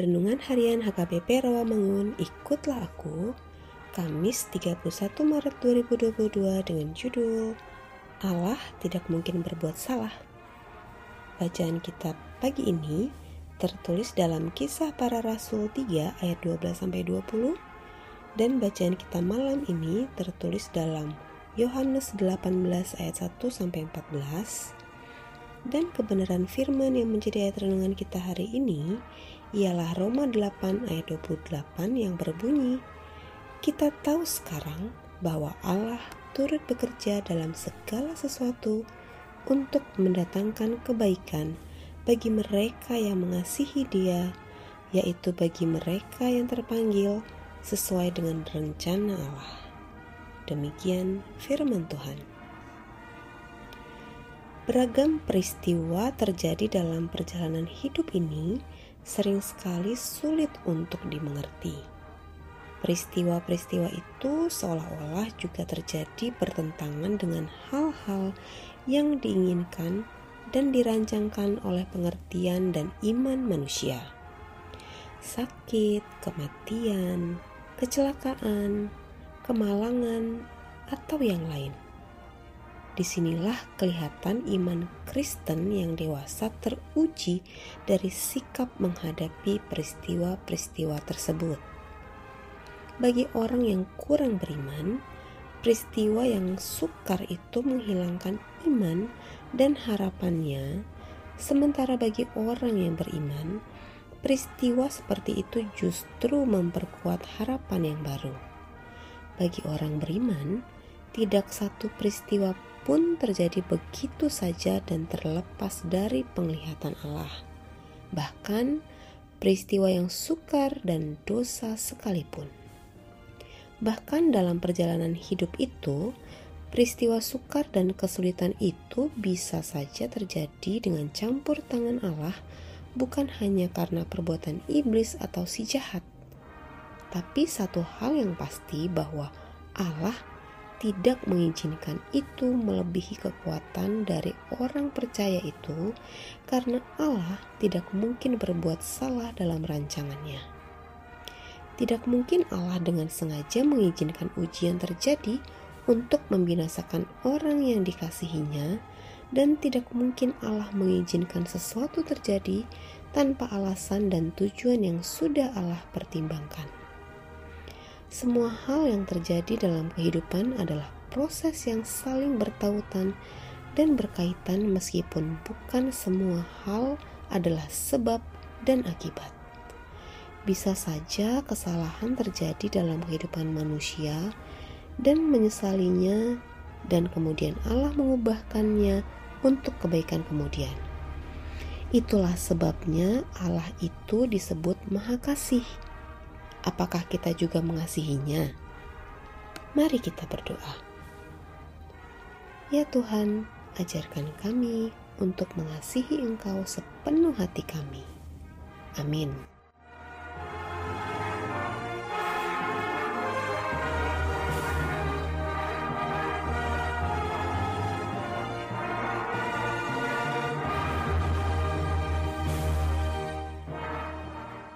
Renungan Harian HKBP Rawamangun, ikutlah aku. Kamis 31 Maret 2022 dengan judul Allah tidak mungkin berbuat salah. Bacaan kitab pagi ini tertulis dalam Kisah Para Rasul 3 ayat 12 sampai 20 dan bacaan kita malam ini tertulis dalam Yohanes 18 ayat 1 sampai 14 dan kebenaran firman yang menjadi ayat renungan kita hari ini ialah Roma 8 ayat 28 yang berbunyi, Kita tahu sekarang bahwa Allah turut bekerja dalam segala sesuatu untuk mendatangkan kebaikan bagi mereka yang mengasihi dia, yaitu bagi mereka yang terpanggil sesuai dengan rencana Allah. Demikian firman Tuhan. Beragam peristiwa terjadi dalam perjalanan hidup ini sering sekali sulit untuk dimengerti. Peristiwa-peristiwa itu seolah-olah juga terjadi bertentangan dengan hal-hal yang diinginkan dan dirancangkan oleh pengertian dan iman manusia. Sakit, kematian, kecelakaan, kemalangan, atau yang lain Di sinilah kelihatan iman Kristen yang dewasa teruji dari sikap menghadapi peristiwa-peristiwa tersebut. Bagi orang yang kurang beriman, peristiwa yang sukar itu menghilangkan iman dan harapannya, sementara bagi orang yang beriman, peristiwa seperti itu justru memperkuat harapan yang baru. Bagi orang beriman, tidak satu peristiwa pun terjadi begitu saja dan terlepas dari penglihatan Allah. Bahkan peristiwa yang sukar dan dosa sekalipun. Bahkan dalam perjalanan hidup itu, peristiwa sukar dan kesulitan itu bisa saja terjadi dengan campur tangan Allah, bukan hanya karena perbuatan iblis atau si jahat. Tapi satu hal yang pasti bahwa Allah tidak mengizinkan itu melebihi kekuatan dari orang percaya itu, karena Allah tidak mungkin berbuat salah dalam rancangannya. Tidak mungkin Allah dengan sengaja mengizinkan ujian terjadi untuk membinasakan orang yang dikasihinya, dan tidak mungkin Allah mengizinkan sesuatu terjadi tanpa alasan dan tujuan yang sudah Allah pertimbangkan. Semua hal yang terjadi dalam kehidupan adalah proses yang saling bertautan dan berkaitan meskipun bukan semua hal adalah sebab dan akibat. Bisa saja kesalahan terjadi dalam kehidupan manusia dan menyesalinya dan kemudian Allah mengubahkannya untuk kebaikan kemudian. Itulah sebabnya Allah itu disebut Maha Kasih apakah kita juga mengasihinya? Mari kita berdoa. Ya Tuhan, ajarkan kami untuk mengasihi Engkau sepenuh hati kami. Amin.